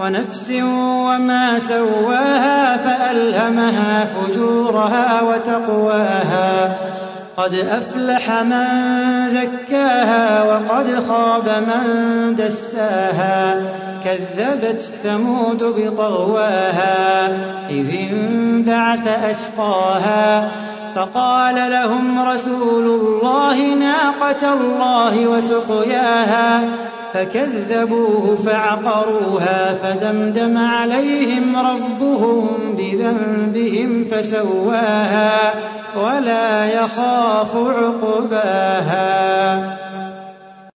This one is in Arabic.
ونفس وما سواها فألهمها فجورها وتقواها. قد أفلح من زكاها وقد خاب من دساها. كذبت ثمود بطغواها إذ انبعث أشقاها. فقال لهم رسول الله ناقة الله وسقياها. فكذبوه فعقروها فدمدم عليهم ربهم بذنبهم فسواها ولا يخاف عقباها